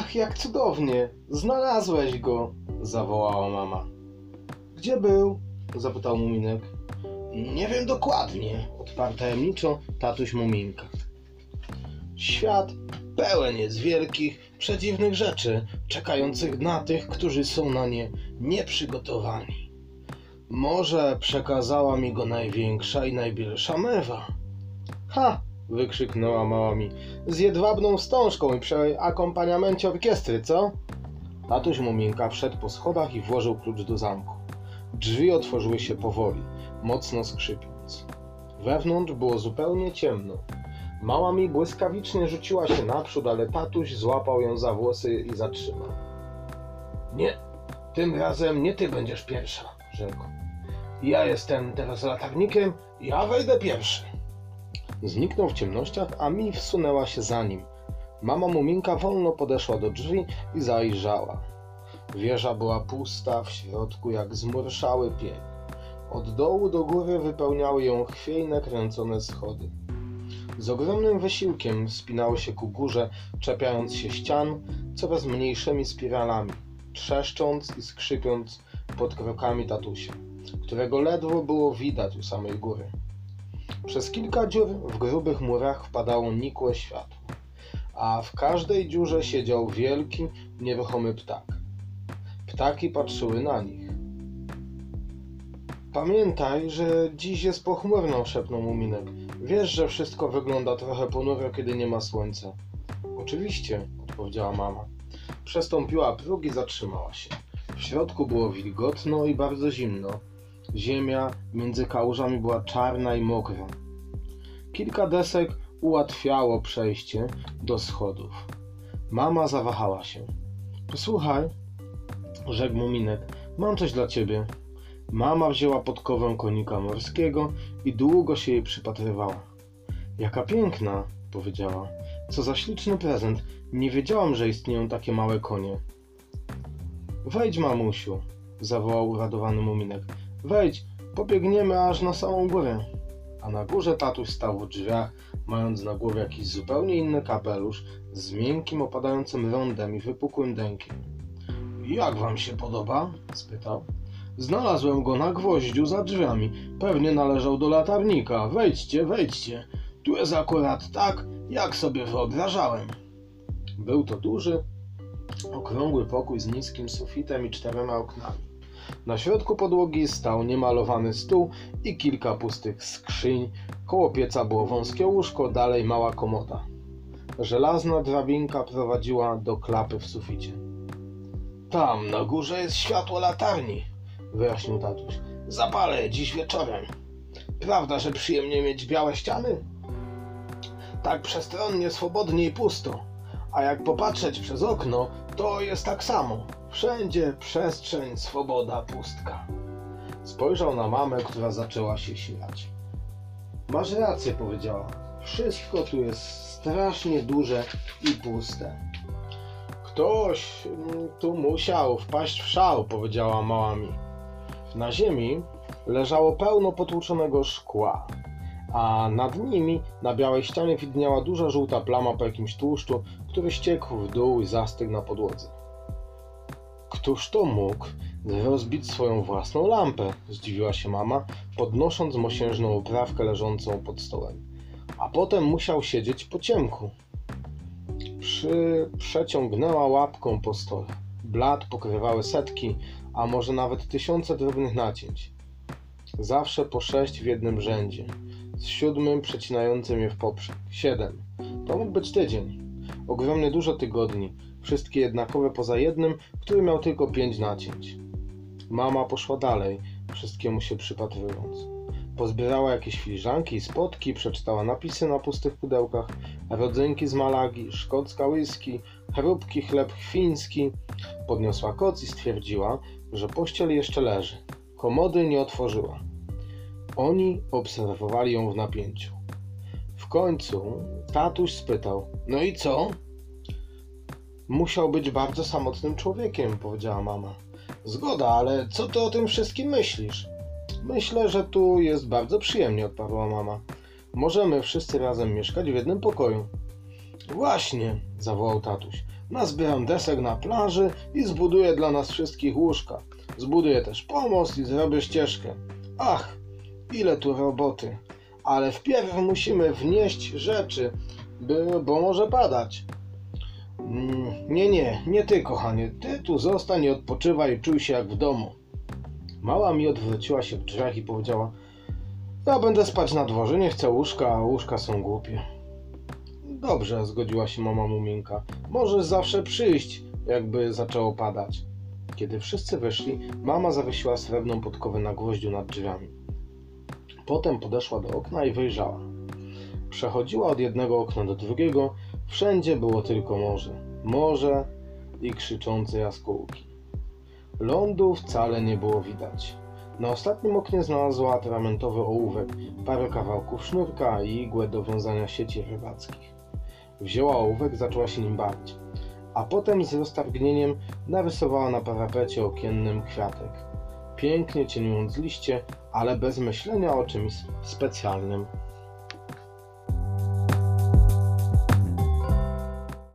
Ach, jak cudownie! Znalazłeś go! zawołała mama. Gdzie był? zapytał Muminek. Nie wiem dokładnie, odparł tajemniczo tatuś Muminka. Świat pełen jest wielkich, przedziwnych rzeczy, czekających na tych, którzy są na nie nieprzygotowani. Może przekazała mi go największa i najbielsza mewa. Ha! Wykrzyknęła mała mi. Z jedwabną wstążką i przy akompaniamencie orkiestry, co? Tatuś Muminka wszedł po schodach i włożył klucz do zamku. Drzwi otworzyły się powoli, mocno skrzypiąc. Wewnątrz było zupełnie ciemno. Mała mi błyskawicznie rzuciła się naprzód, ale tatuś złapał ją za włosy i zatrzymał. Nie, tym razem nie ty będziesz pierwsza, rzekł. Ja jestem teraz latarnikiem, ja wejdę pierwszy. Zniknął w ciemnościach, a mi wsunęła się za nim. Mama Muminka wolno podeszła do drzwi i zajrzała. Wieża była pusta, w środku jak zmurszały pień. Od dołu do góry wypełniały ją chwiejne, kręcone schody. Z ogromnym wysiłkiem wspinały się ku górze, czepiając się ścian coraz mniejszymi spiralami, trzeszcząc i skrzypiąc pod krokami tatusia, którego ledwo było widać u samej góry. Przez kilka dziur w grubych murach wpadało nikłe światło, a w każdej dziurze siedział wielki, nieruchomy ptak. Ptaki patrzyły na nich. Pamiętaj, że dziś jest pochmurno, szepnął Muminek. Wiesz, że wszystko wygląda trochę ponuro, kiedy nie ma słońca. Oczywiście, odpowiedziała mama. Przestąpiła próg i zatrzymała się. W środku było wilgotno i bardzo zimno. Ziemia między kałużami była czarna i mokra. Kilka desek ułatwiało przejście do schodów. Mama zawahała się. Posłuchaj, rzekł Muminek, mam coś dla ciebie. Mama wzięła podkowę konika morskiego i długo się jej przypatrywała. Jaka piękna, powiedziała. Co za śliczny prezent. Nie wiedziałam, że istnieją takie małe konie. Wejdź, mamusiu, zawołał uradowany Muminek. Wejdź, pobiegniemy aż na samą górę. A na górze tatuś stał w drzwiach, mając na głowie jakiś zupełnie inny kapelusz z miękkim, opadającym rondem i wypukłym dękiem. Jak wam się podoba? spytał. Znalazłem go na gwoździu za drzwiami. Pewnie należał do latarnika. Wejdźcie, wejdźcie. Tu jest akurat tak, jak sobie wyobrażałem. Był to duży, okrągły pokój z niskim sufitem i czterema oknami. Na środku podłogi stał niemalowany stół i kilka pustych skrzyń. Koło pieca było wąskie łóżko, dalej mała komoda. Żelazna drabinka prowadziła do klapy w suficie. Tam na górze jest światło latarni, wyjaśnił tatuś. Zapalę dziś wieczorem. Prawda, że przyjemnie mieć białe ściany? Tak przestronnie, swobodnie i pusto. A jak popatrzeć przez okno, to jest tak samo. Wszędzie przestrzeń, swoboda, pustka. Spojrzał na mamę, która zaczęła się śmiać. Masz rację, powiedziała. Wszystko tu jest strasznie duże i puste. Ktoś mm, tu musiał wpaść w szał, powiedziała mała mi. Na ziemi leżało pełno potłuczonego szkła, a nad nimi na białej ścianie widniała duża żółta plama po jakimś tłuszczu, który ściekł w dół i zastygł na podłodze. Któż to mógł rozbić swoją własną lampę? Zdziwiła się mama, podnosząc mosiężną oprawkę leżącą pod stołem. A potem musiał siedzieć po ciemku. Przy... Przeciągnęła łapką po stole. Blat pokrywały setki, a może nawet tysiące drobnych nacięć. Zawsze po sześć w jednym rzędzie, z siódmym przecinającym je w poprzek. Siedem. To mógł być tydzień. Ogromnie dużo tygodni, wszystkie jednakowe poza jednym, który miał tylko pięć nacięć. Mama poszła dalej, wszystkiemu się przypatrując. Pozbierała jakieś filiżanki i spotki, przeczytała napisy na pustych pudełkach, rodzynki z Malagi, szkocka whisky, chrupki chleb chwiński. Podniosła koc i stwierdziła, że pościel jeszcze leży. Komody nie otworzyła. Oni obserwowali ją w napięciu. W końcu tatuś spytał: No i co? Musiał być bardzo samotnym człowiekiem, powiedziała mama. Zgoda, ale co ty o tym wszystkim myślisz? Myślę, że tu jest bardzo przyjemnie, odparła mama. Możemy wszyscy razem mieszkać w jednym pokoju. Właśnie, zawołał tatuś. Nazbieram desek na plaży i zbuduję dla nas wszystkich łóżka. Zbuduję też pomost i zrobię ścieżkę. Ach, ile tu roboty. Ale wpierw musimy wnieść rzeczy, by, bo może padać. Mm, Nie, nie, nie ty, kochanie. Ty tu zostań i odpoczywaj czuj się jak w domu. Mała mi odwróciła się w drzwiach i powiedziała: Ja będę spać na dworze, nie chcę łóżka, a łóżka są głupie. Dobrze, zgodziła się mama Muminka. Możesz zawsze przyjść, jakby zaczęło padać. Kiedy wszyscy wyszli, mama zawiesiła srebrną podkowę na gwoździu nad drzwiami. Potem podeszła do okna i wyjrzała. Przechodziła od jednego okna do drugiego, wszędzie było tylko morze. Morze i krzyczące jaskółki. Lądu wcale nie było widać. Na ostatnim oknie znalazła atramentowy ołówek, parę kawałków sznurka i igłę do wiązania sieci rybackich. Wzięła ołówek, zaczęła się nim bawić, a potem z roztargnieniem narysowała na parapecie okiennym kwiatek, pięknie cieniując liście, ale bez myślenia o czymś specjalnym.